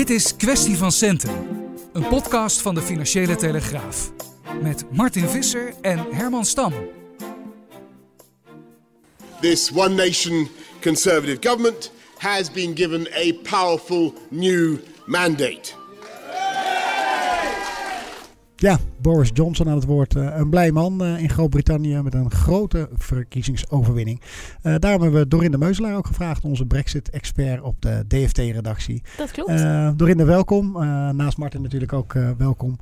Dit is Kwestie van Centen, een podcast van de Financiële Telegraaf. Met Martin Visser en Herman Stam. This one nation conservative government has been given a powerful new mandate. Ja, Boris Johnson aan het woord. Uh, een blij man uh, in Groot-Brittannië met een grote verkiezingsoverwinning. Uh, daarom hebben we Dorinde Meuselaar ook gevraagd, onze Brexit-expert op de DFT-redactie. Dat klopt. Dorinde, welkom. naast Martin natuurlijk ook welkom.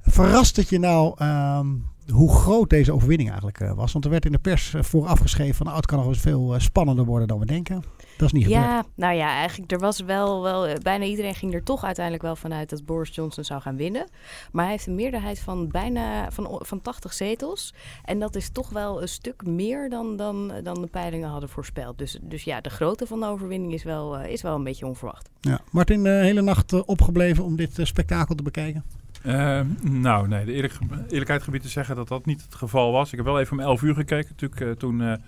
Verrast het je nou ehm, hoe groot deze overwinning eigenlijk was? Want er werd in de pers vooraf geschreven van nou, het kan nog eens veel spannender worden dan we denken. Dat is niet ja, gebeurd. nou ja, eigenlijk er was wel, wel, eh, bijna iedereen ging er toch uiteindelijk wel vanuit dat Boris Johnson zou gaan winnen. Maar hij heeft een meerderheid van bijna van, van 80 zetels. En dat is toch wel een stuk meer dan, dan, dan de peilingen hadden voorspeld. Dus, dus ja, de grootte van de overwinning is wel, is wel een beetje onverwacht. Ja. Martin, de hele nacht opgebleven om dit spektakel te bekijken? Uh, nou, nee, de eerlijk, eerlijkheid gebied te zeggen dat dat niet het geval was. Ik heb wel even om 11 uur gekeken, natuurlijk toen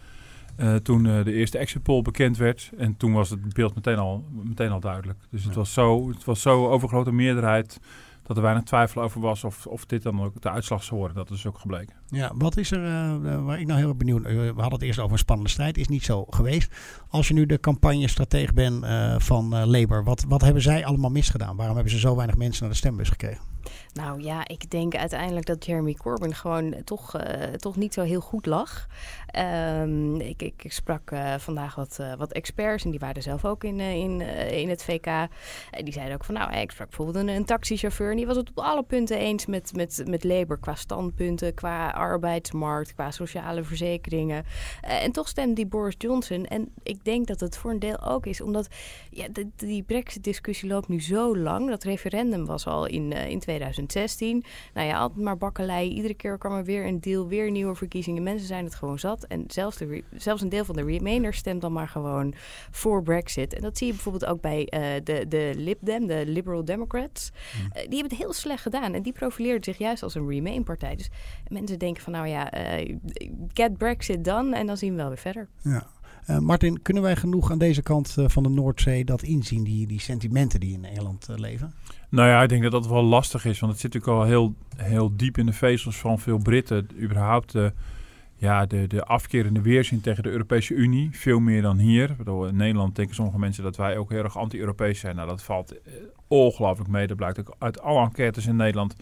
uh, toen uh, de eerste exit poll bekend werd. En toen was het beeld meteen al, meteen al duidelijk. Dus het, was zo, het was zo overgrote meerderheid dat er weinig twijfel over was of, of dit dan ook de uitslag zou worden. Dat is ook gebleken. Ja, wat is er, uh, waar ik nou heel benieuwd We hadden het eerst over een spannende strijd, is niet zo geweest. Als je nu de campagne-strateeg bent van Labour, wat, wat hebben zij allemaal misgedaan? Waarom hebben ze zo weinig mensen naar de stembus gekregen? Nou ja, ik denk uiteindelijk dat Jeremy Corbyn gewoon toch, uh, toch niet zo heel goed lag. Um, ik, ik, sprak uh, vandaag wat, wat experts en die waren zelf ook in, in, in het VK. En die zeiden ook van nou, ik sprak bijvoorbeeld een, een taxichauffeur en die was het op alle punten eens met, met, met Labour qua standpunten, qua arbeidsmarkt, qua sociale verzekeringen. en toch stemde die Boris Johnson. En ik denk dat het voor een deel ook is omdat ja, die Brexit-discussie loopt nu zo lang. Dat referendum was al in, in 2016. Nou ja, altijd maar bakkelei. Iedere keer kwam er weer een deal, weer nieuwe verkiezingen. Mensen zijn het gewoon zat. En zelfs, de, zelfs een deel van de Remainers stemt dan maar gewoon voor Brexit. En dat zie je bijvoorbeeld ook bij uh, de, de Lib Dem, de Liberal Democrats. Mm. Uh, die hebben het heel slecht gedaan. En die profileert zich juist als een Remain-partij. Dus mensen denken van, nou ja, uh, get Brexit dan. En dan zien we wel weer verder. Ja. Uh, Martin, kunnen wij genoeg aan deze kant uh, van de Noordzee dat inzien, die, die sentimenten die in Nederland uh, leven? Nou ja, ik denk dat dat wel lastig is, want het zit natuurlijk al heel, heel diep in de vezels van veel Britten. Überhaupt ja, de, de afkeer en de weerzin tegen de Europese Unie, veel meer dan hier. Bedoel, in Nederland denken sommige mensen dat wij ook heel erg anti-Europees zijn. Nou, dat valt ongelooflijk mee. Dat blijkt ook uit alle enquêtes in Nederland.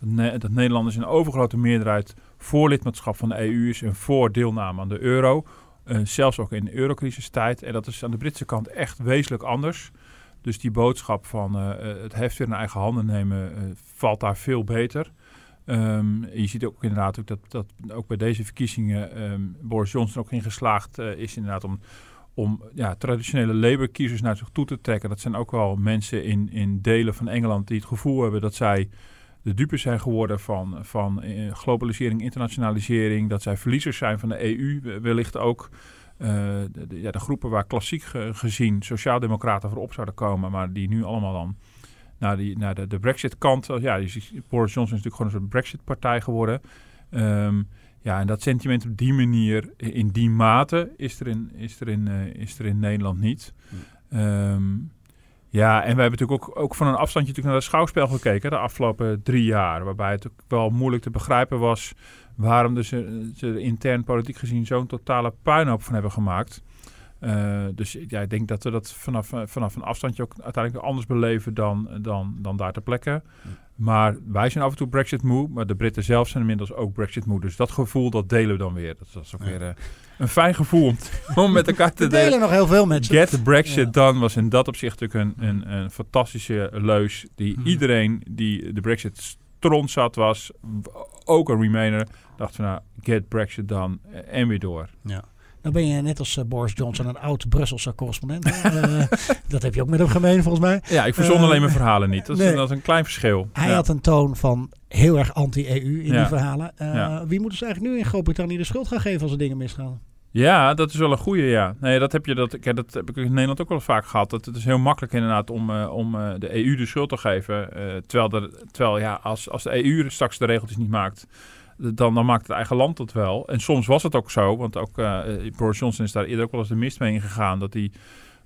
Dat, ne dat Nederlanders in overgrote meerderheid voor lidmaatschap van de EU is en voor deelname aan de euro. Uh, zelfs ook in de eurocrisistijd. En dat is aan de Britse kant echt wezenlijk anders. Dus die boodschap van uh, het heft weer in eigen handen nemen valt daar veel beter. Um, je ziet ook inderdaad ook dat, dat ook bij deze verkiezingen um, Boris Johnson ook in geslaagd is inderdaad om, om ja, traditionele Labour-kiezers naar zich toe te trekken. Dat zijn ook wel mensen in, in delen van Engeland die het gevoel hebben dat zij de dupe zijn geworden van, van globalisering, internationalisering. Dat zij verliezers zijn van de EU wellicht ook. Uh, de, de, ja, de groepen waar klassiek ge, gezien sociaaldemocraten voor op zouden komen, maar die nu allemaal dan naar, die, naar de, de Brexit-kant. Ja, Boris Johnson is natuurlijk gewoon een soort Brexit-partij geworden. Um, ja, en dat sentiment op die manier, in die mate, is er in, is er in, uh, is er in Nederland niet. Um, ja, en we hebben natuurlijk ook, ook van een afstandje natuurlijk naar het schouwspel gekeken de afgelopen drie jaar. Waarbij het ook wel moeilijk te begrijpen was waarom dus, ze, ze intern politiek gezien zo'n totale puinhoop van hebben gemaakt. Uh, dus ja, ik denk dat we dat vanaf, vanaf een afstandje ook uiteindelijk anders beleven dan, dan, dan daar ter plekke. Maar wij zijn af en toe Brexit moe, maar de Britten zelf zijn inmiddels ook Brexit moe. Dus dat gevoel, dat delen we dan weer. Dat, is ook ja. weer uh, een fijn gevoel om, om met elkaar te we delen. delen nog heel veel met Get Brexit ja. done was in dat opzicht natuurlijk een, een, een fantastische leus. Die hmm. iedereen die de Brexit stront zat was, ook een Remainer, dacht van nou, get Brexit done en weer door. Ja. Dan ben je net als uh, Boris Johnson een oud Brusselse correspondent. uh, dat heb je ook met hem gemeen volgens mij. Ja, ik verzon uh, alleen mijn verhalen niet. Dat is, dat is een klein verschil. Hij ja. had een toon van heel erg anti-EU in ja. die verhalen. Ja. Wie moeten ze eigenlijk nu in Groot-Brittannië de schuld gaan geven als er dingen misgaan? Ja, dat is wel een goede, ja. Nee, dat heb, je, dat, kijk, dat heb ik in Nederland ook wel vaak gehad. Dat het is heel makkelijk inderdaad om, uh, om uh, de EU de schuld te geven. Uh, terwijl, er, terwijl ja, als, als de EU straks de regeltjes niet maakt, dan, dan maakt het eigen land dat wel. En soms was het ook zo, want ook Boris Johnson is daar eerder ook wel eens de mist mee ingegaan. Dat hij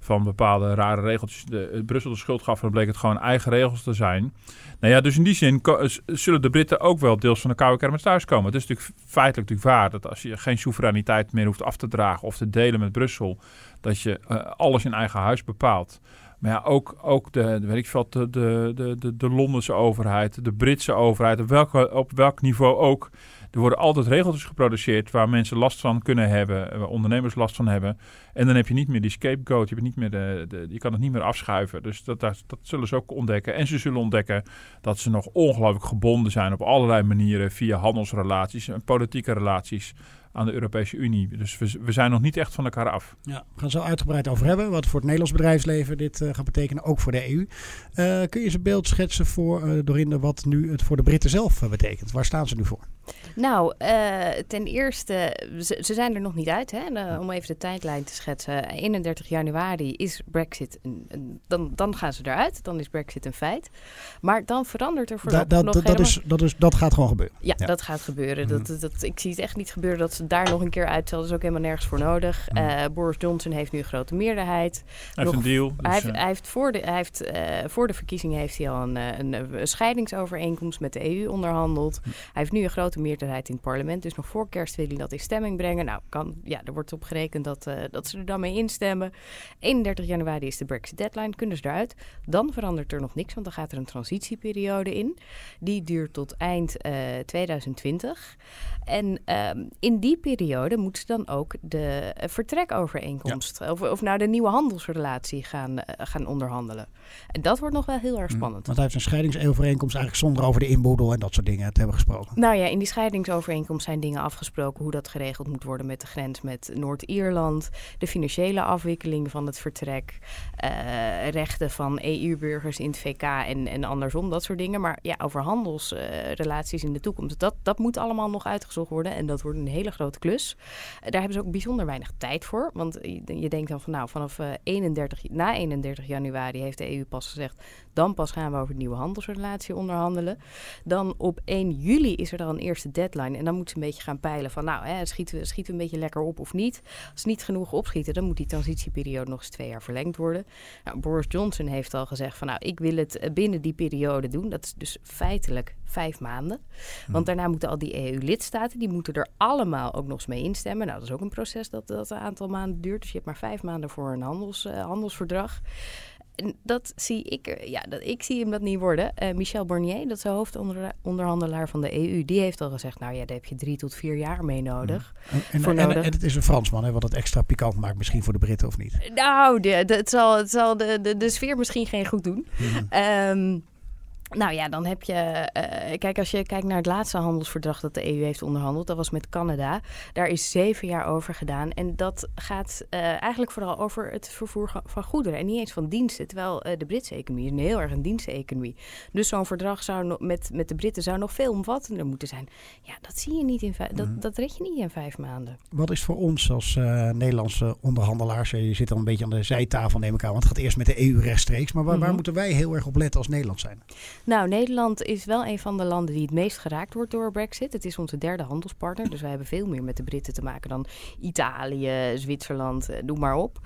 van bepaalde rare regeltjes de, Brussel de schuld gaf. En dan bleek het gewoon eigen regels te zijn. Nou ja, dus in die zin zullen de Britten ook wel deels van de koude kermis thuiskomen. Het is natuurlijk feitelijk natuurlijk waar dat als je geen soevereiniteit meer hoeft af te dragen of te delen met Brussel, dat je alles in eigen huis bepaalt. Maar ja, ook, ook de, weet ik veel, de, de, de, de Londense overheid, de Britse overheid, op, welke, op welk niveau ook. Er worden altijd regeltjes geproduceerd waar mensen last van kunnen hebben, waar ondernemers last van hebben. En dan heb je niet meer die scapegoat, je, hebt niet meer de, de, je kan het niet meer afschuiven. Dus dat, dat, dat zullen ze ook ontdekken. En ze zullen ontdekken dat ze nog ongelooflijk gebonden zijn op allerlei manieren via handelsrelaties en politieke relaties aan de Europese Unie. Dus we, we, zijn nog niet echt van elkaar af. Ja, we gaan zo uitgebreid over hebben. Wat voor het Nederlands bedrijfsleven dit uh, gaat betekenen, ook voor de EU. Uh, kun je eens een beeld schetsen voor, uh, Dorinde, wat nu het voor de Britten zelf betekent? Waar staan ze nu voor? Nou, ten eerste, ze, ze, zijn er nog niet uit. Hè? om even de tijdlijn te schetsen. 31 januari is Brexit, een, een, dan, dan gaan ze eruit. Dan is Brexit een feit. Maar dan verandert er vooral da, nog dat, helemaal... is, dat, is, dat gaat gewoon gebeuren. Ja, ja. dat gaat gebeuren. Mm. Dat, dat, ik zie het echt niet gebeuren dat daar nog een keer uitstellen. Dat is ook helemaal nergens voor nodig. Uh, Boris Johnson heeft nu een grote meerderheid. Hij heeft een deal. Dus, hij, heeft, uh, hij, heeft, voor de, hij heeft, uh, voor de verkiezingen heeft hij al een, een, een, scheidingsovereenkomst met de EU onderhandeld. Hij heeft nu een grote meerderheid in het parlement. Dus nog voor kerst wil hij dat in stemming brengen. Nou, kan, ja, er wordt op gerekend dat, dat ze er dan mee instemmen. 31 januari is de Brexit deadline. Kunnen ze eruit. Dan verandert er nog niks, want dan gaat er een transitieperiode in. Die duurt tot eind 2020. En um, in die periode moeten ze dan ook de uh, vertrekovereenkomst, ja. of, of nou de nieuwe handelsrelatie gaan, uh, gaan onderhandelen. En dat wordt nog wel heel erg spannend. Want hij heeft een scheidingsovereenkomst eigenlijk zonder over de inboedel en dat soort dingen te hebben gesproken. Nou ja, in die scheidingsovereenkomst zijn dingen afgesproken hoe dat geregeld moet worden met de grens met Noord-Ierland, de financiële afwikkeling van het vertrek, uh, rechten van EU-burgers in het VK en, en andersom, dat soort dingen. Maar ja, over handelsrelaties in de toekomst, dat, dat moet allemaal nog uitgezocht worden en dat wordt een hele grote klus. Daar hebben ze ook bijzonder weinig tijd voor. Want je denkt dan van nou, vanaf 31, na 31 januari heeft de EU pas gezegd, dan pas gaan we over de nieuwe handelsrelatie onderhandelen. Dan op 1 juli is er dan een eerste deadline. En dan moeten ze een beetje gaan peilen van nou, hè, schieten, we, schieten we een beetje lekker op of niet. Als ze niet genoeg opschieten, dan moet die transitieperiode nog eens twee jaar verlengd worden. Nou, Boris Johnson heeft al gezegd van nou, ik wil het binnen die periode doen. Dat is dus feitelijk vijf maanden. Want daarna moeten al die EU-lidstaten, die moeten er allemaal ook nog eens mee instemmen. Nou, dat is ook een proces dat, dat een aantal maanden duurt. Dus je hebt maar vijf maanden voor een handels, uh, handelsverdrag. En dat zie ik, ja, dat, ik zie hem dat niet worden. Uh, Michel Barnier, dat is de hoofdonderhandelaar van de EU, die heeft al gezegd, nou ja, daar heb je drie tot vier jaar mee nodig. En, en, voor nodig. en het is een Fransman, hè, wat het extra pikant maakt, misschien voor de Britten of niet? Nou, de, de, het zal, het zal de, de, de sfeer misschien geen goed doen. Mm. Um, nou ja, dan heb je. Uh, kijk, als je kijkt naar het laatste handelsverdrag dat de EU heeft onderhandeld, dat was met Canada. Daar is zeven jaar over gedaan. En dat gaat uh, eigenlijk vooral over het vervoer van goederen en niet eens van diensten. Terwijl uh, de Britse economie is een heel erg een diensteconomie. Dus zo'n verdrag zou no met, met de Britten zou nog veel omvattender moeten zijn. Ja, dat zie je niet in dat, mm. dat red je niet in vijf maanden. Wat is voor ons als Nederlandse onderhandelaars? Je zit al een beetje aan de zijtafel, neem ik aan. Want het gaat eerst met de EU rechtstreeks. Maar waar, mm -hmm. waar moeten wij heel erg op letten als Nederland zijn? Nou, Nederland is wel een van de landen die het meest geraakt wordt door Brexit. Het is onze derde handelspartner, dus wij hebben veel meer met de Britten te maken dan Italië, Zwitserland, eh, noem maar op.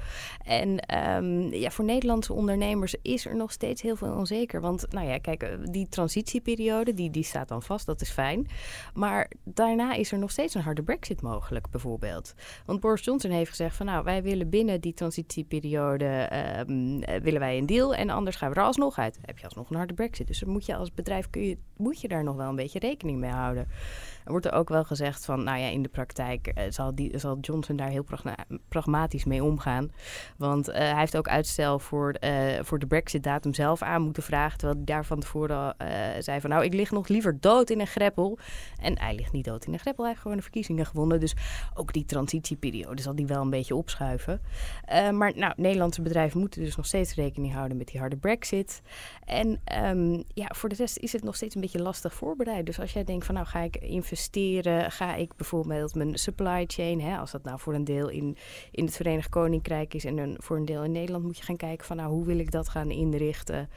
En um, ja, voor Nederlandse ondernemers is er nog steeds heel veel onzeker. Want, nou ja, kijk, eh, die transitieperiode, die, die staat dan vast, dat is fijn. Maar daarna is er nog steeds een harde Brexit mogelijk, bijvoorbeeld. Want Boris Johnson heeft gezegd van, nou, wij willen binnen die transitieperiode, um, willen wij een deal en anders gaan we er alsnog uit. heb je alsnog een harde Brexit. Dus moet je als bedrijf kun je, moet je daar nog wel een beetje rekening mee houden. Er wordt er ook wel gezegd van, nou ja, in de praktijk uh, zal, die, zal Johnson daar heel pragmatisch mee omgaan. Want uh, hij heeft ook uitstel voor, uh, voor de Brexit-datum zelf aan moeten vragen. Terwijl hij daar van tevoren zei van, nou, ik lig nog liever dood in een greppel. En hij ligt niet dood in een greppel, hij heeft gewoon de verkiezingen gewonnen. Dus ook die transitieperiode zal die wel een beetje opschuiven. maar nou, Nederlandse bedrijven moeten dus nog steeds rekening houden met die harde Brexit. En um, ja, voor de rest is het nog steeds een beetje lastig voorbereid. Dus als jij denkt van, nou, ga ik investeren investeren? Ga ik bijvoorbeeld mijn supply chain, hè, als dat nou voor een deel in, in het Verenigd Koninkrijk is en een, voor een deel in Nederland, moet je gaan kijken van nou hoe wil ik dat gaan inrichten.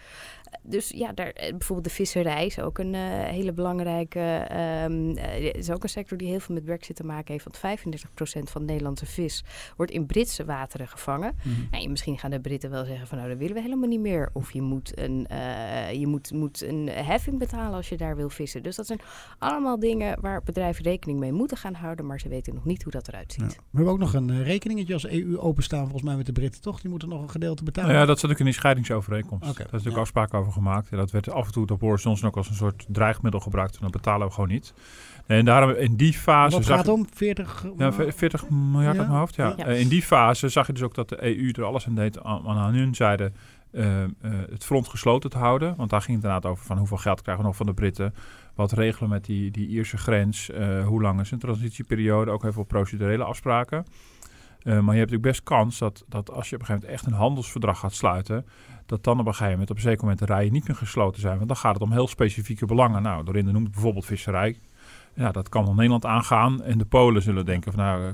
Dus ja, daar, eh, bijvoorbeeld de visserij is ook een hele belangrijke. Um, is ook een sector die heel veel met Brexit te maken heeft. Want 35% van Nederlandse vis wordt in Britse wateren gevangen. Mm en misschien gaan de Britten wel zeggen van nou, dat willen we helemaal niet meer. Of je moet een, je moet, moet een heffing betalen als je daar wil vissen. Dus dat zijn allemaal dingen waar bedrijven rekening mee moeten gaan houden. Maar ze weten nog niet hoe dat eruit ziet. We hebben ook nog een rekeningetje als EU openstaan volgens mij met de Britten, toch? Die moeten nog een gedeelte betalen. Nou ja, dat zit ook in die scheidingsovereenkomst. Okay. Daar is natuurlijk ja. afspraken over gemaakt. En dat werd af en toe door Boris Johnson ook als een soort dreigmiddel gebruikt. En dat betalen we gewoon niet. En daarom in die fase... Wat gaat om? 40? Ja, 40 miljard ja? mijn hoofd, ja. ja. Uh, in die fase zag je dus ook dat de EU er alles aan deed aan, aan hun zijde... Uh, uh, het front gesloten te houden. Want daar ging het inderdaad over van hoeveel geld krijgen we nog van de Britten. Wat regelen met die, die Ierse grens. hoe lang is een transitieperiode. Ook even op procedurele afspraken. maar je hebt natuurlijk best kans dat, dat als je op een gegeven moment echt een handelsverdrag gaat sluiten dat dan op een gegeven moment op een zeker moment de rijen niet meer gesloten zijn. Want dan gaat het om heel specifieke belangen. Nou, Dorinda noemt bijvoorbeeld visserij. Ja, dat kan dan Nederland aangaan. En de Polen zullen denken van nou,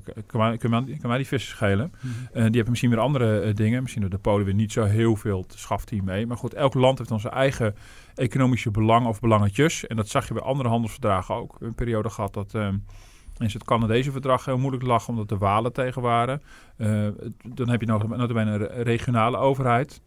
kan mij, die vissen schelen? Mm die hebben misschien weer andere uh, dingen. Misschien hebben de Polen weer niet zo heel veel te schaft mee. Maar goed, elk land heeft dan zijn eigen economische belang of belangetjes. En dat zag je bij andere handelsverdragen ook. Een periode gehad dat... Uh, is het Canadese verdrag heel moeilijk lag omdat de Walen tegen waren. Uh, dan heb je nog, nog een regionale overheid.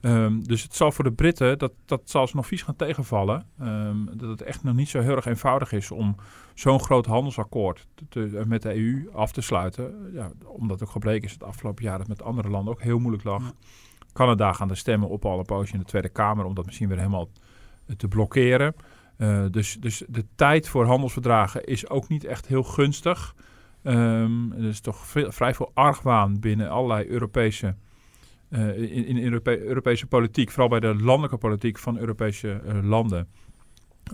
Um, dus het zal voor de Britten, dat, dat zal ze nog vies gaan tegenvallen. Um, dat het echt nog niet zo heel erg eenvoudig is om zo'n groot handelsakkoord te, met de EU af te sluiten. Ja, omdat ook gebleken is het afgelopen jaar dat met andere landen ook heel moeilijk lag. Canada gaan de stemmen op alle poosje in de Tweede Kamer om dat misschien weer helemaal te blokkeren. Uh, dus, dus de tijd voor handelsverdragen is ook niet echt heel gunstig. Um, er is toch vrij veel argwaan binnen allerlei Europese uh, in, in Europe Europese politiek, vooral bij de landelijke politiek van Europese uh, landen,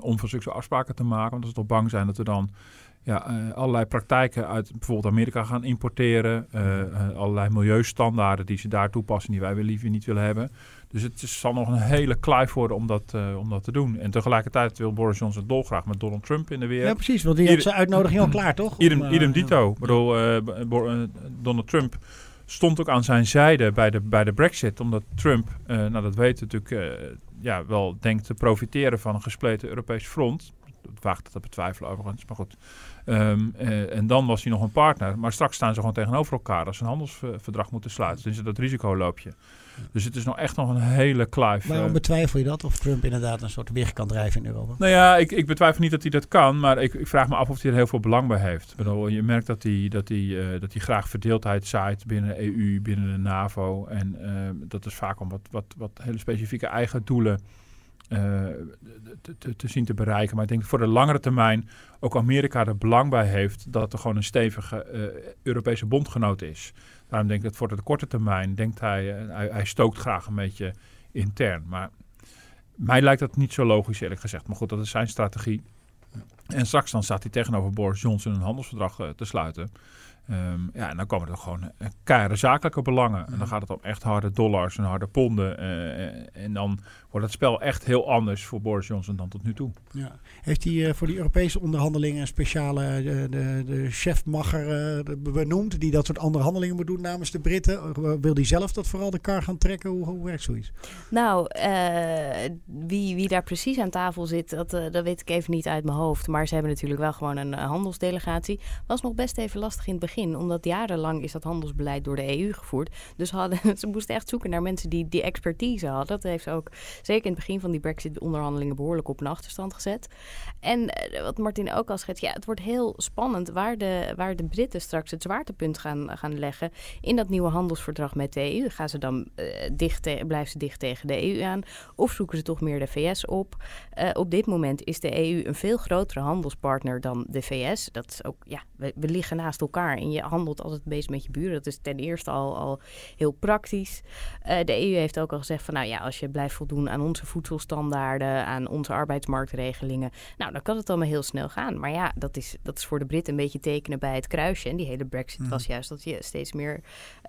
om van zulke afspraken te maken. Want ze toch bang zijn dat we dan ja, uh, allerlei praktijken uit bijvoorbeeld Amerika gaan importeren. allerlei milieustandaarden die ze daar toepassen die wij liever niet willen hebben. Dus het zal nog een hele kluif worden om dat, om dat te doen. En tegelijkertijd wil Boris Johnson dolgraag met Donald Trump in de weer. Ja, precies. Want die heeft zijn uitnodiging al klaar, toch? Idem, idem dito. Ik bedoel, Donald Trump stond ook aan zijn zijde bij de, bij de Brexit. Omdat Trump, uh, nou dat weten natuurlijk, uh, ja, wel denkt te profiteren van een gespleten Europees front. Dat waagt te betwijfelen overigens, maar goed. Um, uh, en dan was hij nog een partner. Maar straks staan ze gewoon tegenover elkaar als ze een handelsverdrag moeten sluiten. Dus dat risico loop je. Dus het is nog echt nog een hele kluif. Waarom betwijfel je dat? Of Trump inderdaad een soort weg kan drijven in Europa? Nou ja, ik, ik betwijfel niet dat hij dat kan. Maar ik, ik, vraag me af of hij er heel veel belang bij heeft. Ik bedoel, je merkt dat hij, dat, hij, uh, dat hij graag verdeeldheid zaait binnen de EU, binnen de NAVO. En uh, dat is vaak om wat, wat, wat hele specifieke eigen doelen te, te, te, zien te bereiken. Maar ik denk voor de langere termijn ook Amerika er belang bij heeft dat er gewoon een stevige uh, Europese bondgenoot is. Daarom denk ik dat voor de korte termijn denkt uh, hij, hij, stookt graag een beetje intern. Maar mij lijkt dat niet zo logisch eerlijk gezegd. Maar goed, dat is zijn strategie. En straks dan staat hij tegenover Boris Johnson een handelsverdrag te sluiten. Um, ja, en dan komen er gewoon uh, keiharde zakelijke belangen. En dan gaat het om echt harde dollars en harde ponden. Uh, en dan wordt het spel echt heel anders voor Boris Johnson dan tot nu toe. Ja. Heeft hij uh, voor die Europese onderhandelingen een speciale de, de, de chefmacher benoemd... die dat soort onderhandelingen moet doen namens de Britten? wil hij zelf dat vooral de kar gaan trekken? Hoe, hoe werkt zoiets? Nou, wie, wie daar precies aan tafel zit, dat, dat weet ik even niet uit mijn hoofd. Maar ze hebben natuurlijk wel gewoon een handelsdelegatie. Was nog best even lastig in het begin omdat jarenlang is dat handelsbeleid door de EU gevoerd. Dus hadden, ze moesten echt zoeken naar mensen die die expertise hadden. Dat heeft ook zeker in het begin van die Brexit-onderhandelingen behoorlijk op een achterstand gezet. En eh, wat Martin ook al schetst, ja, het wordt heel spannend waar de, waar de Britten straks het zwaartepunt gaan, gaan leggen in dat nieuwe handelsverdrag met de EU. Gaan ze dan uh, dicht blijven ze dicht tegen de EU aan? Of zoeken ze toch meer de VS op? Uh, op dit moment is de EU een veel grotere handelspartner dan de VS. Dat is ook, ja, we, we liggen naast elkaar en je handelt altijd bezig met je buren. Dat is ten eerste al, al heel praktisch. Uh, de EU heeft ook al gezegd van nou ja, als je blijft voldoen aan onze voedselstandaarden, aan onze arbeidsmarktregelingen, nou dan kan het allemaal heel snel gaan. Maar ja, dat is, dat is voor de Britten een beetje tekenen bij het kruisje. En die hele brexit mm. was juist dat je steeds meer,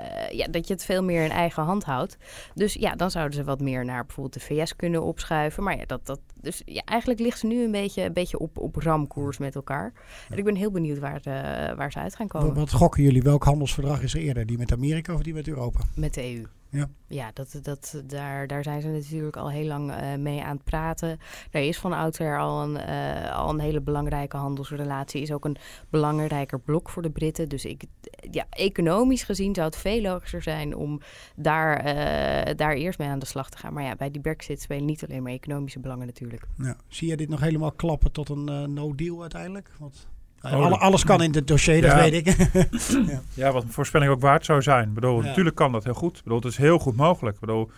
uh, ja, dat je het veel meer in eigen hand houdt. Dus ja, dan zouden ze wat meer naar bijvoorbeeld de VS kunnen opschuiven. Maar ja, dat, dat, dus ja, eigenlijk ligt ze nu een beetje, een beetje op, op ramkoers met elkaar. En ik ben heel benieuwd waar, de, waar ze uit gaan komen wat gokken jullie? Welk handelsverdrag is er eerder? Die met Amerika of die met Europa? Met de EU. Ja, ja dat, dat, daar, daar zijn ze natuurlijk al heel lang uh, mee aan het praten. Er is van oudsher al een, uh, al een hele belangrijke handelsrelatie. Is ook een belangrijker blok voor de Britten. Dus ik, ja, economisch gezien zou het veel logischer zijn om daar, uh, daar eerst mee aan de slag te gaan. Maar ja, bij die Brexit spelen niet alleen maar economische belangen natuurlijk. Ja. Zie je dit nog helemaal klappen tot een no-deal uiteindelijk? Want... Alles kan in het dossier, dat weet ik. ja. ja, wat een voorspelling ook waard zou zijn. Ik bedoel, Natuurlijk kan dat heel goed. Ik bedoel, het is heel goed mogelijk. Ik bedoel,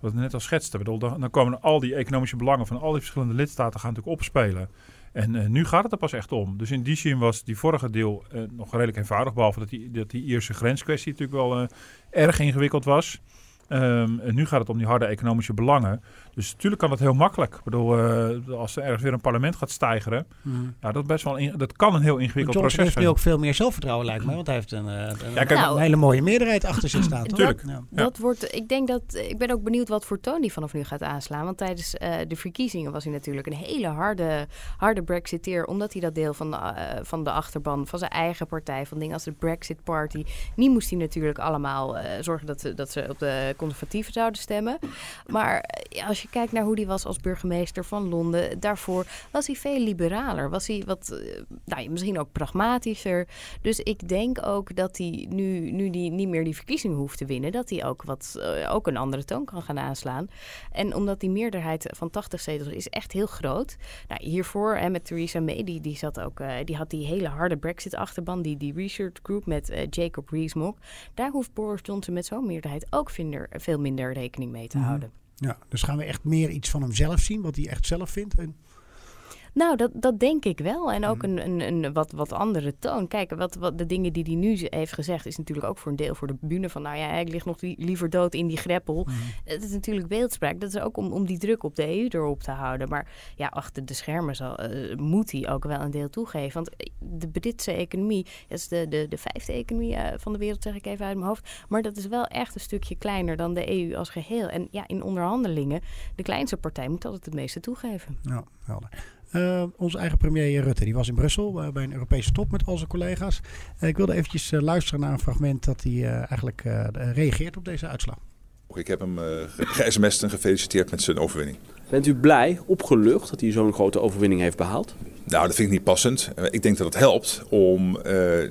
wat ik net al schetste. Bedoel, dan, dan komen al die economische belangen van al die verschillende lidstaten gaan natuurlijk opspelen. En uh, nu gaat het er pas echt om. Dus in die zin was die vorige deel uh, nog redelijk eenvoudig. Behalve dat die, dat die Ierse grenskwestie natuurlijk wel uh, erg ingewikkeld was. Um, en nu gaat het om die harde economische belangen. Dus natuurlijk kan dat heel makkelijk. Ik bedoel, uh, als er ergens weer een parlement gaat stijgeren, mm. ja, dat, best wel in, dat kan een heel ingewikkeld Johnson proces heeft nu ook veel meer zelfvertrouwen, lijkt me. Want hij heeft een, een, ja, nou, een hele mooie meerderheid achter zich staan. Natuurlijk. Dat, ja. dat wordt, ik denk dat, ik ben ook benieuwd wat voor toon die vanaf nu gaat aanslaan. Want tijdens uh, de verkiezingen was hij natuurlijk een hele harde, harde Brexiteer. Omdat hij dat deel van de, van de achterban, van zijn eigen partij, van dingen als de Brexit Party. Die moest hij natuurlijk allemaal zorgen dat, dat ze op de conservatieven zouden stemmen. Maar als je kijkt naar hoe hij was als burgemeester van Londen, daarvoor was hij veel liberaler. Was hij wat, eh, nou, misschien ook pragmatischer. Dus ik denk ook dat hij nu, nu die niet meer die verkiezingen hoeft te winnen, dat hij ook, wat, uh, ook een andere toon kan gaan aanslaan. En omdat die meerderheid van 80 zetels is echt heel groot. Nou, hiervoor hè, met Theresa May, die, die, zat ook, uh, die had die hele harde Brexit-achterban, die, die research group met Jacob Rees-Mogg. Daar hoeft Boris Johnson met zo'n meerderheid ook vinder, veel minder rekening mee te mm -hmm. houden. Ja, dus gaan we echt meer iets van hemzelf zien, wat hij echt zelf vindt? En... Nou, dat, dat denk ik wel. En ook mhm. een, een, een wat, wat andere toon. Kijk, wat, wat de dingen die hij nu heeft gezegd, is natuurlijk ook voor een deel voor de bühne. Van nou ja, ik lig nog liever dood in die greppel. Mhm. Het is natuurlijk beeldspraak. Dat is ook om, om die druk op de EU erop te houden. Maar ja, achter de schermen zal, uh, moet hij ook wel een deel toegeven. Want de Britse economie, dat is de, de, de vijfde economie uh, van de wereld, zeg ik even uit mijn hoofd. Maar dat is wel echt een stukje kleiner dan de EU als geheel. En ja, in onderhandelingen, de kleinste partij moet altijd het meeste toegeven. Ja, helder. Uh, onze eigen premier Rutte, die was in Brussel uh, bij een Europese top met al zijn collega's. Uh, ik wilde eventjes luisteren naar een fragment dat hij eigenlijk reageert op deze uitslag. Ik heb hem ge-sms'd en gefeliciteerd met zijn overwinning. Bent u blij, opgelucht dat hij zo'n grote overwinning heeft behaald? Nou, dat vind ik niet passend. Ik denk dat het helpt om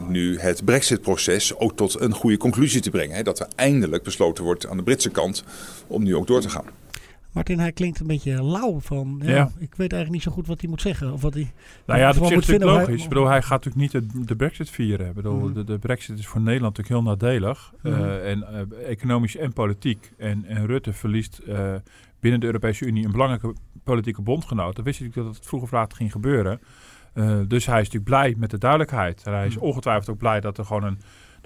nu het Brexit-proces ook tot een goede conclusie te brengen. Hè? Dat er eindelijk besloten wordt aan de Britse kant om nu ook door te gaan. Martin, hij klinkt een beetje lauw van. Ja, ja. Ik weet eigenlijk niet zo goed wat hij moet zeggen. Of wat hij, nou ja, dat is natuurlijk logisch. Ik bedoel, hij gaat natuurlijk niet de, de brexit vieren. Ik bedoel, mm. de, de, brexit is voor Nederland natuurlijk heel nadelig. Mm. Uh, en uh, economisch en politiek. En, en Rutte verliest uh, binnen de Europese Unie een belangrijke politieke bondgenoot. Dan wist je natuurlijk dat het vroeg of laat ging gebeuren. Dus hij is natuurlijk blij met de duidelijkheid. En hij is mm. ongetwijfeld ook blij dat er gewoon een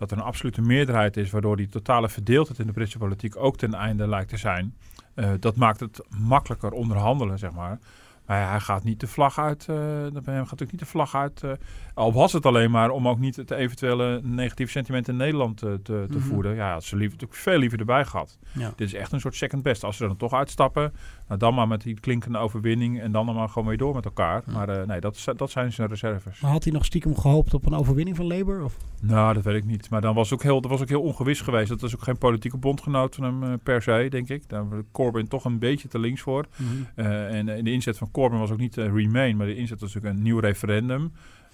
dat er een absolute meerderheid is, waardoor die totale verdeeldheid in de Britse politiek ook ten einde lijkt te zijn. Uh, dat maakt het makkelijker onderhandelen, zeg maar. Maar hij gaat niet de vlag uit. Uh, bij hem gaat natuurlijk niet de vlag uit. Uh, al was het alleen maar om ook niet het eventuele negatieve sentiment in Nederland te, te, te mm -hmm. voeden. Ja, had ze liever, natuurlijk veel liever erbij gehad. Ja. Dit is echt een soort second best. Als ze er dan toch uitstappen, nou dan maar met die klinkende overwinning en dan maar gewoon weer door met elkaar. Ja. Maar uh, nee, dat, dat zijn zijn reserves. Maar had hij nog stiekem gehoopt op een overwinning van Labour? Of? Nou, dat weet ik niet. Maar dan was ook heel, dat was ook heel ongewis geweest. Dat was ook geen politieke bondgenoot van hem per se, denk ik. Daar was Corbyn toch een beetje te links voor. Mm -hmm. en in de inzet van Corbyn was ook niet Remain, maar de inzet was natuurlijk een nieuw referendum.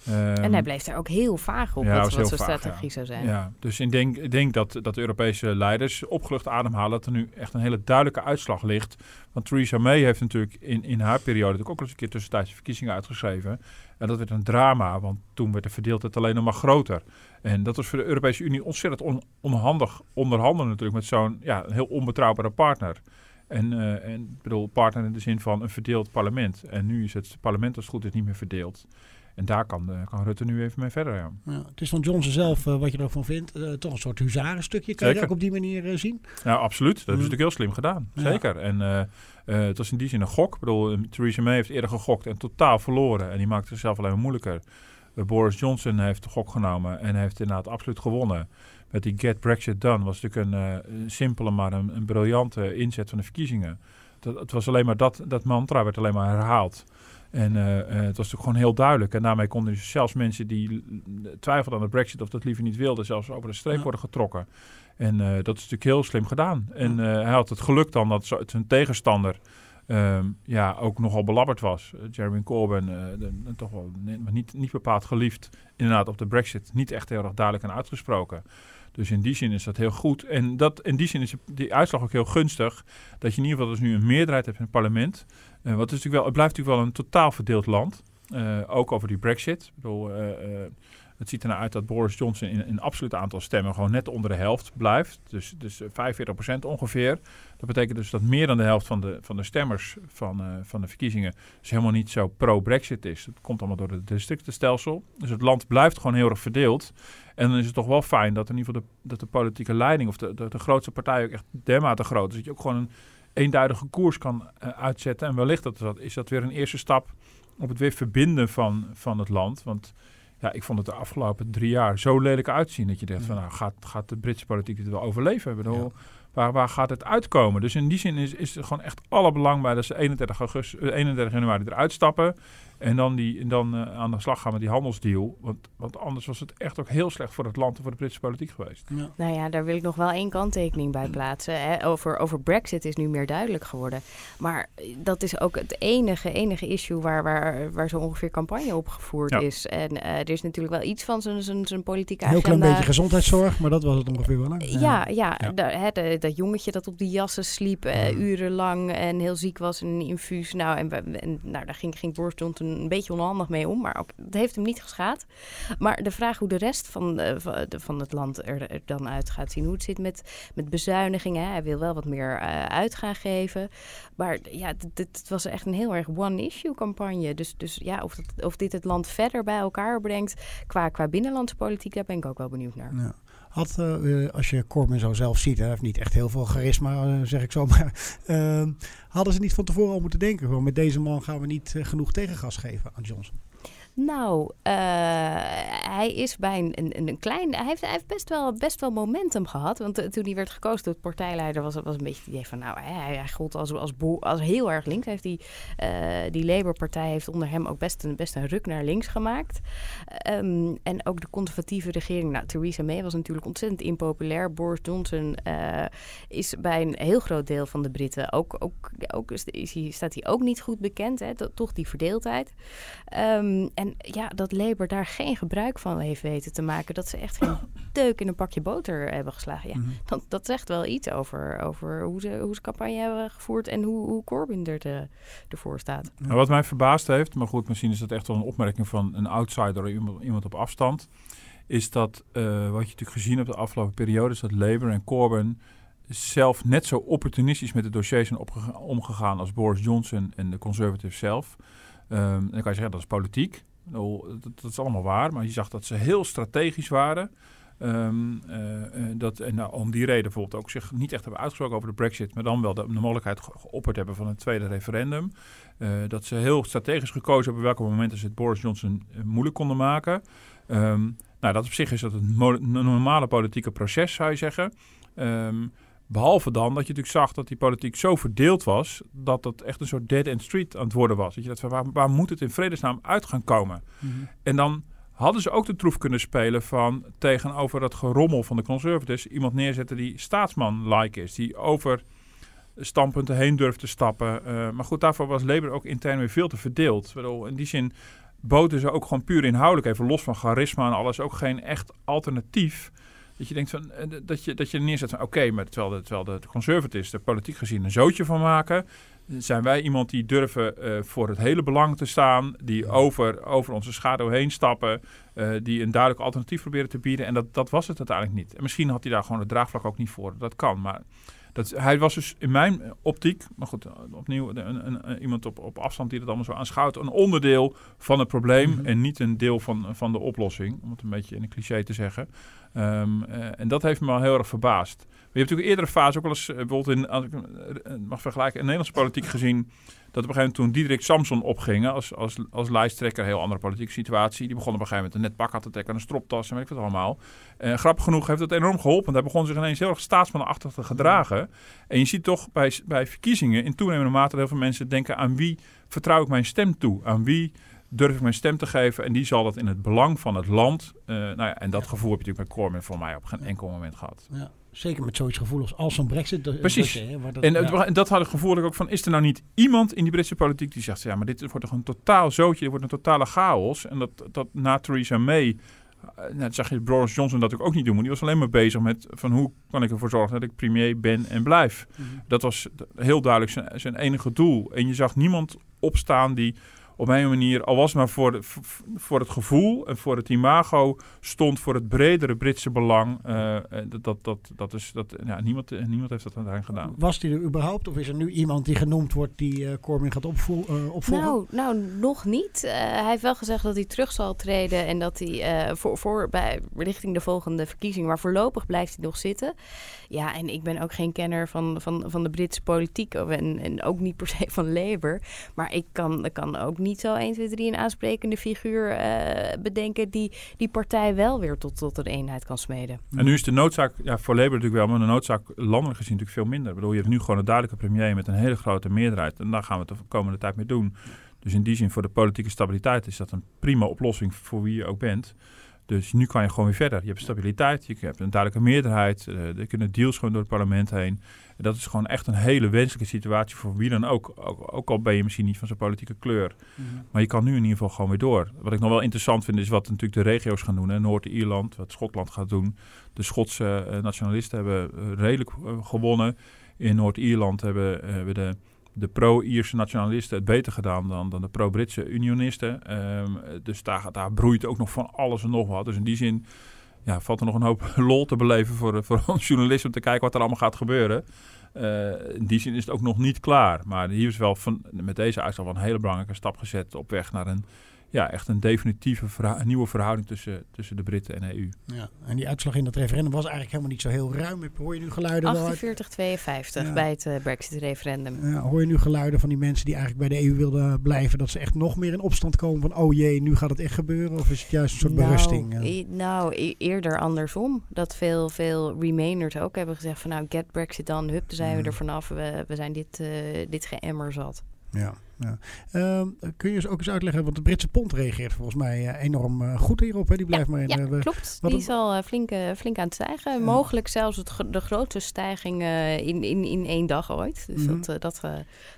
Um, en hij bleef daar ook heel vaag op, ja, wat, wat zijn strategie ja. zou zijn. Ja, dus ik denk, ik denk dat, dat de Europese leiders opgelucht ademhalen dat er nu echt een hele duidelijke uitslag ligt. Want Theresa May heeft natuurlijk in, in haar periode natuurlijk ook eens een keer tussentijdse verkiezingen uitgeschreven. En dat werd een drama, want toen werd de verdeeldheid alleen nog maar groter. En dat was voor de Europese Unie ontzettend on, onhandig onderhandelen natuurlijk met zo'n ja, heel onbetrouwbare partner. En, uh, en ik bedoel, partner in de zin van een verdeeld parlement. En nu is het parlement als het goed is niet meer verdeeld. En daar kan, uh, kan Rutte nu even mee verder. Ja. Ja, het is van Johnson zelf, uh, wat je ervan vindt, uh, toch een soort huzarenstukje. Kan Zeker. je ook op die manier zien? Ja, absoluut. Dat is natuurlijk heel slim gedaan. Zeker. Ja. En het was in die zin een gok. Ik bedoel, Theresa May heeft eerder gegokt en totaal verloren. En die maakte zichzelf alleen maar moeilijker. Boris Johnson heeft de gok genomen en heeft inderdaad absoluut gewonnen. Met die Get Brexit Done was natuurlijk een simpele, maar een, een briljante inzet van de verkiezingen. Dat, het was alleen maar dat, dat mantra werd alleen maar herhaald. En uh, uh, het was natuurlijk gewoon heel duidelijk. En daarmee konden dus zelfs mensen die twijfelden aan de brexit of dat liever niet wilden, zelfs over de streep ja. worden getrokken. En dat is natuurlijk heel slim gedaan. En hij had het geluk dan dat zijn tegenstander Ehm, ja, ook nogal belabberd was. Uh, Jeremy Corbyn, uh, toch wel niet, niet bepaald geliefd, inderdaad op de brexit, niet echt heel erg duidelijk en uitgesproken. Dus in die zin is dat heel goed. En dat, in die zin is die uitslag ook heel gunstig. Dat je in ieder geval dus nu een meerderheid hebt in het parlement. Uh, wat natuurlijk wel, het blijft natuurlijk wel een totaal verdeeld land. ook over die brexit. Ik bedoel, het ziet ernaar uit dat Boris Johnson in een absoluut aantal stemmen gewoon net onder de helft blijft. Dus, dus 45% ongeveer. Dat betekent dus dat meer dan de helft van de, van de stemmers van, uh, van de verkiezingen dus helemaal niet zo pro-Brexit is. Dat komt allemaal door het districtenstelsel. Dus het land blijft gewoon heel erg verdeeld. En dan is het toch wel fijn dat in ieder geval de, dat de politieke leiding of de, de, grootste partij ook echt dermate groot is. Dat je ook gewoon een eenduidige koers kan uh, uitzetten. En wellicht dat, is dat weer een eerste stap op het weer verbinden van, van het land. Want ja, ik vond het de afgelopen drie jaar zo lelijk uitzien dat je dacht van nou gaat, gaat de Britse politiek het wel overleven? Ik bedoel, waar, waar gaat het uitkomen? Dus in die zin is, is het gewoon echt alle belang bij dat ze 31, augustus, 31 eh, januari eruit stappen. En dan, die, en dan uh, aan de slag gaan met die handelsdeal. Want, want anders was het echt ook heel slecht voor het land en voor de Britse politiek geweest. Ja. Nou ja, daar wil ik nog wel één kanttekening bij plaatsen. Hè. Over, over Brexit is nu meer duidelijk geworden. Maar dat is ook het enige, enige issue waar, waar, waar zo ongeveer campagne op gevoerd is. En uh, er is natuurlijk wel iets van zijn politieke agenda. Heel klein beetje gezondheidszorg, maar dat was het ongeveer wel. Hè? Ja, ja, ja. De, dat jongetje dat op die jassen sliep uh, urenlang en heel ziek was en een infuus. Nou, en, en nou, daar ging, ging Boris Johnson een beetje onhandig mee om. Maar het heeft hem niet geschaad. Maar de vraag hoe de rest van, uh, van het land er, dan uit gaat zien. Hoe het zit met, met bezuinigingen. Hij wil wel wat meer uh, uit gaan geven. Maar ja, dit was echt een heel erg one-issue campagne. Dus, dus ja, of, dat, of dit het land verder bij elkaar brengt qua, qua binnenlandse politiek, daar ben ik ook wel benieuwd naar. Ja. Had, uh, als je Corbyn zo zelf ziet, hij heeft niet echt heel veel charisma, uh, zeg ik zo maar. Uh, hadden ze niet van tevoren al moeten denken, gewoon met deze man gaan we niet genoeg tegengas geven aan Johnson? Nou, uh, hij is bij een, een, een, klein. Hij heeft, hij heeft best, wel, best wel momentum gehad. Want uh, toen hij werd gekozen tot partijleider, was het was een beetje het idee van. Nou, hij, hij gold als, als, als heel erg links. Heeft die, uh, die Labour-partij heeft onder hem ook best een, best een ruk naar links gemaakt. Um, en ook de conservatieve regering. Nou, Theresa May was natuurlijk ontzettend impopulair. Boris Johnson is bij een heel groot deel van de Britten ook. ook, ook is, is, staat hij ook niet goed bekend. Hè? toch die verdeeldheid. Um, en ja, dat Labour daar geen gebruik van heeft weten te maken. Dat ze echt geen deuk in een pakje boter hebben geslagen. Ja, mhm. dat, dat zegt wel iets over, over hoe, ze, hoe ze campagne hebben gevoerd en hoe, hoe Corbyn er te, ervoor staat. Nou, wat mij verbaasd heeft, maar goed, misschien is dat echt wel een opmerking van een outsider, iemand, iemand op afstand. Is dat uh, wat je natuurlijk gezien hebt de afgelopen periode, is dat Labour en Corbyn zelf net zo opportunistisch met de dossiers zijn omgegaan als Boris Johnson en de Conservatives zelf. Um, dan kan je zeggen dat is politiek. Dat, dat, is allemaal waar, maar je zag dat ze heel strategisch waren. Um, uh, dat, en nou, om die reden bijvoorbeeld ook zich niet echt hebben uitgesproken over de brexit, maar dan wel de, de mogelijkheid geopperd hebben van een tweede referendum. Uh, dat ze heel strategisch gekozen hebben welke momenten ze het Boris Johnson moeilijk konden maken. Um, nou, dat op zich is dat een normale politieke proces, zou je zeggen. Um, Behalve dan dat je natuurlijk zag dat die politiek zo verdeeld was... dat dat echt een soort dead-end street aan het worden was. Dat je dat, waar, waar moet het in vredesnaam uit gaan komen? Mhm. En dan hadden ze ook de troef kunnen spelen van tegenover dat gerommel van de conservatives... iemand neerzetten die staatsman-like is, die over standpunten heen durft te stappen. Uh, maar goed, daarvoor was Labour ook intern weer veel te verdeeld. In die zin boten ze ook gewoon puur inhoudelijk, even los van charisma en alles, ook geen echt alternatief dat je denkt van, eh, dat je, dat je neerzet van oké, maar terwijl de, terwijl de conservatives er politiek gezien een zootje van maken, zijn wij iemand die durven uh, voor het hele belang te staan, die over, over onze schaduw heen stappen, uh, die een duidelijk alternatief proberen te bieden. En dat, dat was het uiteindelijk niet. En misschien had hij daar gewoon het draagvlak ook niet voor. Dat kan, maar dat, hij was dus in mijn optiek, maar goed, opnieuw een, een, een, iemand op, op afstand die dat allemaal zo aanschouwt, een onderdeel van het probleem mhm. en niet een deel van, van de oplossing, om het een beetje in een cliché te zeggen. Um, uh, en dat heeft me wel heel erg verbaasd. Je hebt natuurlijk eerdere fase ook wel eens, uh, bijvoorbeeld in, als ik uh, mag vergelijken, in Nederlandse politiek gezien, dat op een gegeven moment toen Diederik Samson opging als, als, als lijsttrekker, een heel andere politieke situatie. Die begon op een gegeven moment een net pak te trekken, een stroptas en weet ik wat allemaal. Grappig genoeg heeft dat enorm geholpen, want hij begon zich ineens heel erg staatsmannachtig te gedragen. En je ziet toch bij, bij verkiezingen in toenemende mate dat heel veel mensen denken aan wie vertrouw ik mijn stem toe? Aan wie durf ik mijn stem te geven. En die zal dat in het belang van het land. Uh, nou ja, en dat gevoel heb je natuurlijk met Corbyn voor mij op geen enkel moment gehad. Ja. Zeker met zoiets gevoeligs als zo'n brexit. do- Precies. hè, dat- En, ja. het- en dat had ik gevoel ik ook van, is er nou niet iemand in die Britse politiek die zegt, ja, maar dit wordt toch een totaal zootje, dit wordt een totale chaos. En dat, dat na Theresa May, eh, nou, dat zag je Boris Johnson dat ook niet doen, maar die was alleen maar bezig met van hoe kan ik ervoor zorgen dat ik premier ben en blijf. Mhm. Dat was heel duidelijk zijn, zijn enige doel. En je zag niemand opstaan die op een manier, al was het maar voor, de- voor het gevoel en voor het imago, stond voor het bredere Britse belang. Eh, eh, dat, dat, dat, dat is, dat, ja, niemand, eh, niemand heeft dat uiteindelijk gedaan. Was die er überhaupt? Of is er nu iemand die genoemd wordt die eh Corbyn gaat opvo- eh, opvolgen? Nou, nou, nog niet. Eh, hij heeft wel gezegd dat hij terug zal treden en dat hij eh, voor, voor, bij, richting de volgende verkiezingen, maar voorlopig blijft hij nog zitten. Ja, en ik ben ook geen kenner van, van, van de Britse politiek of- en, en ook niet per se van Labour. Maar ik kan, ik kan ook niet zo 1, 2, 3 een aansprekende figuur eh, bedenken die die partij wel weer tot, tot een eenheid kan smeden. En nu is de noodzaak, ja, voor Labour natuurlijk wel, maar de noodzaak landelijk gezien natuurlijk veel minder. Ik bedoel, je hebt nu gewoon een duidelijke premier met een hele grote meerderheid. En daar gaan we het de komende tijd mee doen. Dus in die zin, voor de politieke stabiliteit is dat een prima oplossing voor wie je ook bent. Dus nu kan je gewoon weer verder. Je hebt stabiliteit, je hebt een duidelijke meerderheid. eh, er kunnen deals gewoon door het parlement heen. En dat is gewoon echt een hele wenselijke situatie voor wie dan ook. Ook, ook al ben je misschien niet van zijn politieke kleur. Maar je kan nu in ieder geval gewoon weer door. Wat ik nog wel interessant vind is wat natuurlijk de regio's gaan doen. Noord-Ierland, wat Schotland gaat doen. De Schotse eh, nationalisten hebben eh, redelijk gewonnen. In Noord-Ierland hebben, hebben de, de pro-Ierse nationalisten het beter gedaan dan, dan de pro-Britse unionisten. Ehm, dus daar, daar broeit ook nog van alles en nog wat. Dus in die zin ja, valt er nog een hoop lol te beleven voor, eh, voor ons journalisten om te kijken wat er allemaal gaat gebeuren. Eh, in die zin is het ook nog niet klaar. Maar hier is wel van, met deze uitslag wel een hele belangrijke stap gezet op weg naar een, ja, echt een definitieve verha- een nieuwe verhouding tussen, tussen de Britten en de EU. Ja. En die uitslag in dat referendum was eigenlijk helemaal niet zo heel ruim. Hoor je nu geluiden? wel uit- 48-52 Ja. bij het eh, Brexit-referendum. Ja, hoor je nu geluiden van die mensen die eigenlijk bij de EU wilden blijven, dat ze echt nog meer in opstand komen van, oh jee, nu gaat het echt gebeuren? Of is het juist een soort berusting? Nou, eh? e- nou, e- eerder andersom. Dat veel, veel Remainers ook hebben gezegd van nou, get Brexit dan, hup, dan zijn we er vanaf. We, we zijn dit, eh dit geëmmer zat. Ja, ja. Ehm, kun je eens ook eens uitleggen, want de Britse pond reageert volgens mij eh, enorm eh, goed hierop. Hè? Die blijft maar in. Ja, eh, klopt. wat Die is al flink, flink aan het stijgen. Mogelijk zelfs het, de grootste stijging in, in, in één dag ooit. Dus Mhm. dat, dat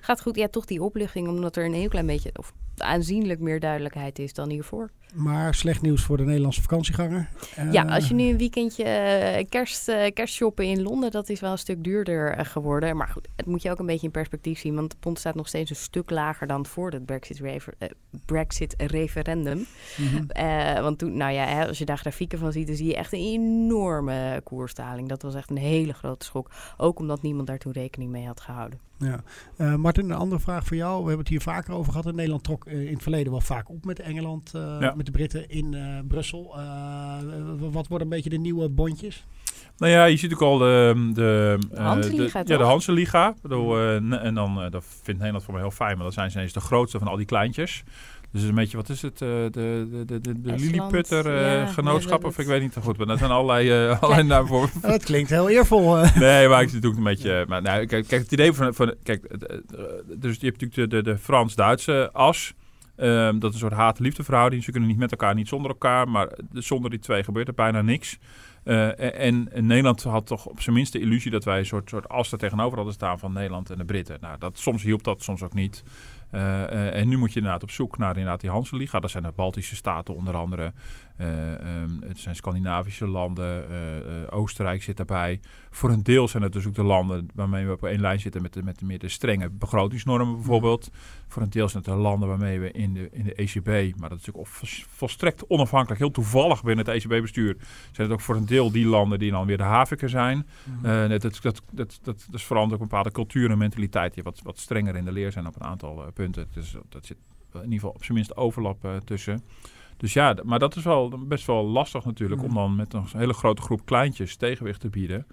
gaat goed. Ja, toch die opluchting, omdat er een heel klein beetje, of aanzienlijk meer duidelijkheid is dan hiervoor. Maar slecht nieuws voor de Nederlandse vakantieganger. Ja, Eh, als je nu een weekendje eh, kerst, eh, kerstshoppen in Londen, dat is wel een stuk duurder geworden. Maar goed, het moet je ook een beetje in perspectief zien. Want de pond staat nog steeds een stuk lager dan voor het Brexit-referendum. Brexit referendum. mhm. Want toen, nou ja, hè, als je daar grafieken van ziet, dan zie je echt een enorme koersdaling. Dat was echt een hele grote schok. Ook omdat niemand daar toen rekening mee had gehouden. Ja. Eh, Martin, een andere vraag voor jou. We hebben het hier vaker over gehad. Nederland trok eh, in het verleden wel vaak op met Engeland, eh, Ja. met de Britten in eh, Brussel. Eh, wat worden een beetje de nieuwe bondjes? Nou ja, je ziet ook al de... de eh, Hansenliga, de- Ja, de? Hansenliga. Eh, en dan, eh, dat vindt Nederland voor mij heel fijn, maar dat zijn ze ineens de grootste van al die kleintjes. Dus een beetje, wat is het? eh, de de, de, de, de Lilliputter eh, ja, genootschap, ja, of ik weet niet te goed. Maar dat zijn allerlei, eh allerlei namen voor. Nou, dat klinkt heel eervol. Nee, maar ik zit ook een beetje. Maar nou, kijk, kijk, het idee van. van kijk, dus je hebt natuurlijk de, de, de Frans-Duitse as. Ehm, dat is een soort haat-liefde Ze kunnen niet met elkaar, niet zonder elkaar. Maar zonder die twee gebeurt er bijna niks. Eh, en, en Nederland had toch op zijn minst de illusie dat wij een soort, soort as er tegenover hadden staan van Nederland en de Britten. Nou, dat, soms hielp dat, soms ook niet. Eh, eh, en nu moet je inderdaad op zoek naar inderdaad die Hansenliga. Dat zijn de Baltische staten onder andere. Eh, ehm, het zijn Scandinavische landen. eh, eh, Oostenrijk zit daarbij. Voor een deel zijn het dus ook de landen waarmee we op één lijn zitten met de, met de meer de strenge begrotingsnormen bijvoorbeeld. Voor een deel zijn het de landen waarmee we in de, in de ECB, maar dat is vol- volstrekt onafhankelijk, heel toevallig binnen het ECB-bestuur, zijn het ook voor een deel die landen die dan weer de haviken zijn. Eh, dat, dat, dat, dat, dat, dat verandert ook een bepaalde cultuur en mentaliteit die wat, wat strenger in de leer zijn op een aantal punten. Dus dat zit in ieder geval op zijn minst overlap tussen. Dus ja, maar dat is wel best wel lastig natuurlijk om dan met een hele grote groep kleintjes tegenwicht te bieden.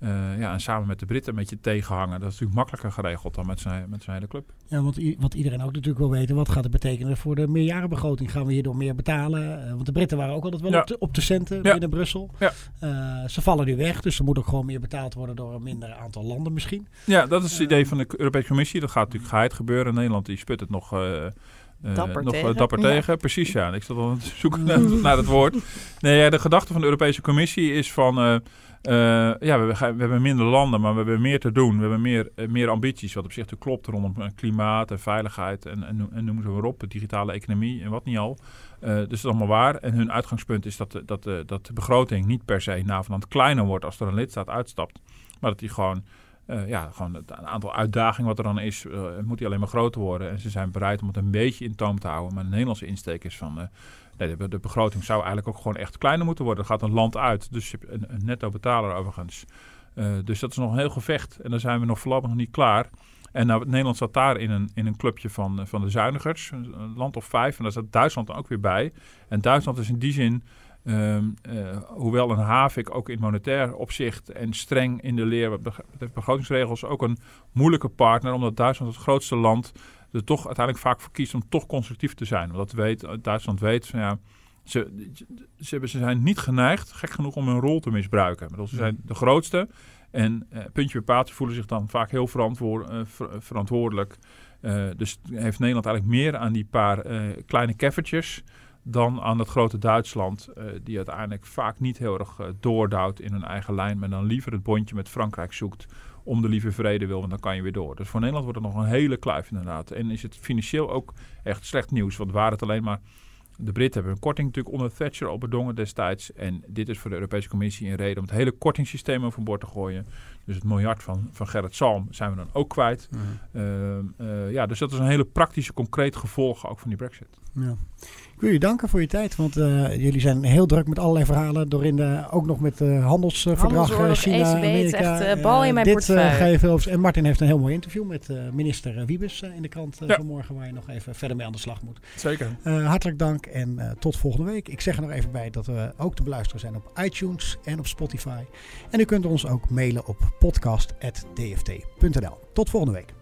Ja. Ja. ja, en samen met de Britten een beetje tegenhangen. Dat is natuurlijk makkelijker geregeld dan met zijn, met zijn hele club. Ja, want wat iedereen ook natuurlijk wil weten, wat gaat het betekenen voor de meerjarenbegroting? Gaan we hierdoor meer betalen? Eh, want de Britten waren ook altijd wel Ja. op, de, op de centen binnen Brussel. Ja. Eh, ze vallen nu weg, dus er moet ook gewoon meer betaald worden door een minder aantal landen misschien. Ja, dat is het idee van de Europese Commissie. Dat gaat natuurlijk geheid gebeuren. Nederland die sput het nog, eh, eh, Dapper nog eh, tegen. dapper Ja. tegen. Precies, ja. Ik zat al aan het zoeken naar, naar het woord. Nee, ja, de gedachte van de Europese Commissie is van... eh, Uh, ja, we, we, hebben minder landen, maar we hebben meer te doen. We hebben meer, meer ambities, wat op zich klopt rondom klimaat en veiligheid en, en, en noem ze maar op, digitale economie en wat niet al. Uh, dus dat is allemaal waar. En hun uitgangspunt is dat, dat, dat de begroting niet per se NAVO-land kleiner wordt als er een lidstaat uitstapt. Maar dat die gewoon uh, ja, gewoon het aantal uitdagingen wat er dan is, uh, moet die alleen maar groter worden. En ze zijn bereid om het een beetje in toom te houden. Maar de Nederlandse insteek is van, uh, nee, de, begroting zou eigenlijk ook gewoon echt kleiner moeten worden. Er gaat een land uit, dus je hebt een, netto betaler overigens. dus dat is nog een heel gevecht en dan zijn we nog voorlopig nog niet klaar. En nou, Nederland zat daar in een, in een clubje van, van de zuinigers, een land of vijf. En daar zat Duitsland dan ook weer bij. En Duitsland is in die zin Um, uh, hoewel een HAVIC ook in monetair opzicht en streng in de leer wat betreft begrotingsregels ook een moeilijke partner, omdat Duitsland het grootste land er toch uiteindelijk vaak voor kiest om toch constructief te zijn. Omdat weet, Duitsland weet van ja, ze, ze, ze zijn niet geneigd, gek genoeg, om hun rol te misbruiken. Bedoel, ze zijn de grootste en uh, puntje bij paaltje voelen zich dan vaak heel verantwoord, uh, ver, verantwoordelijk. dus heeft Nederland eigenlijk meer aan die paar kleine keffertjes dan aan het grote Duitsland, uh, die uiteindelijk vaak niet heel erg uh, doordouwt in hun eigen lijn, maar dan liever het bondje met Frankrijk zoekt om de lieve vrede wil, want dan kan je weer door. Dus voor Nederland wordt het nog een hele kluif inderdaad. En is het financieel ook echt slecht nieuws, want waren het alleen maar... De Britten hebben een korting natuurlijk onder Thatcher al bedongen destijds. En dit is voor de Europese Commissie een reden om het hele kortingssysteem overboord te gooien. Dus het miljard van, van Gerrit Salm zijn we dan ook kwijt. Mm. Uh, ja, dus dat is een hele praktische, concreet gevolg ook van die brexit. Ja. Ik wil je danken voor je tijd, want uh, jullie zijn heel druk met allerlei verhalen. Door in de, ook nog met uh, handelsverdrag China, ECB, Amerika. echt bal in mijn dit, portefeuille. ga je veel en Martin heeft een heel mooi interview met minister Wiebes in de krant ja. vanmorgen, waar je nog even verder mee aan de slag moet. Zeker. hartelijk dank en tot volgende week. Ik zeg er nog even bij dat we ook te beluisteren zijn op iTunes en op Spotify. En u kunt ons ook mailen op podcast.dft.nl. Tot volgende week.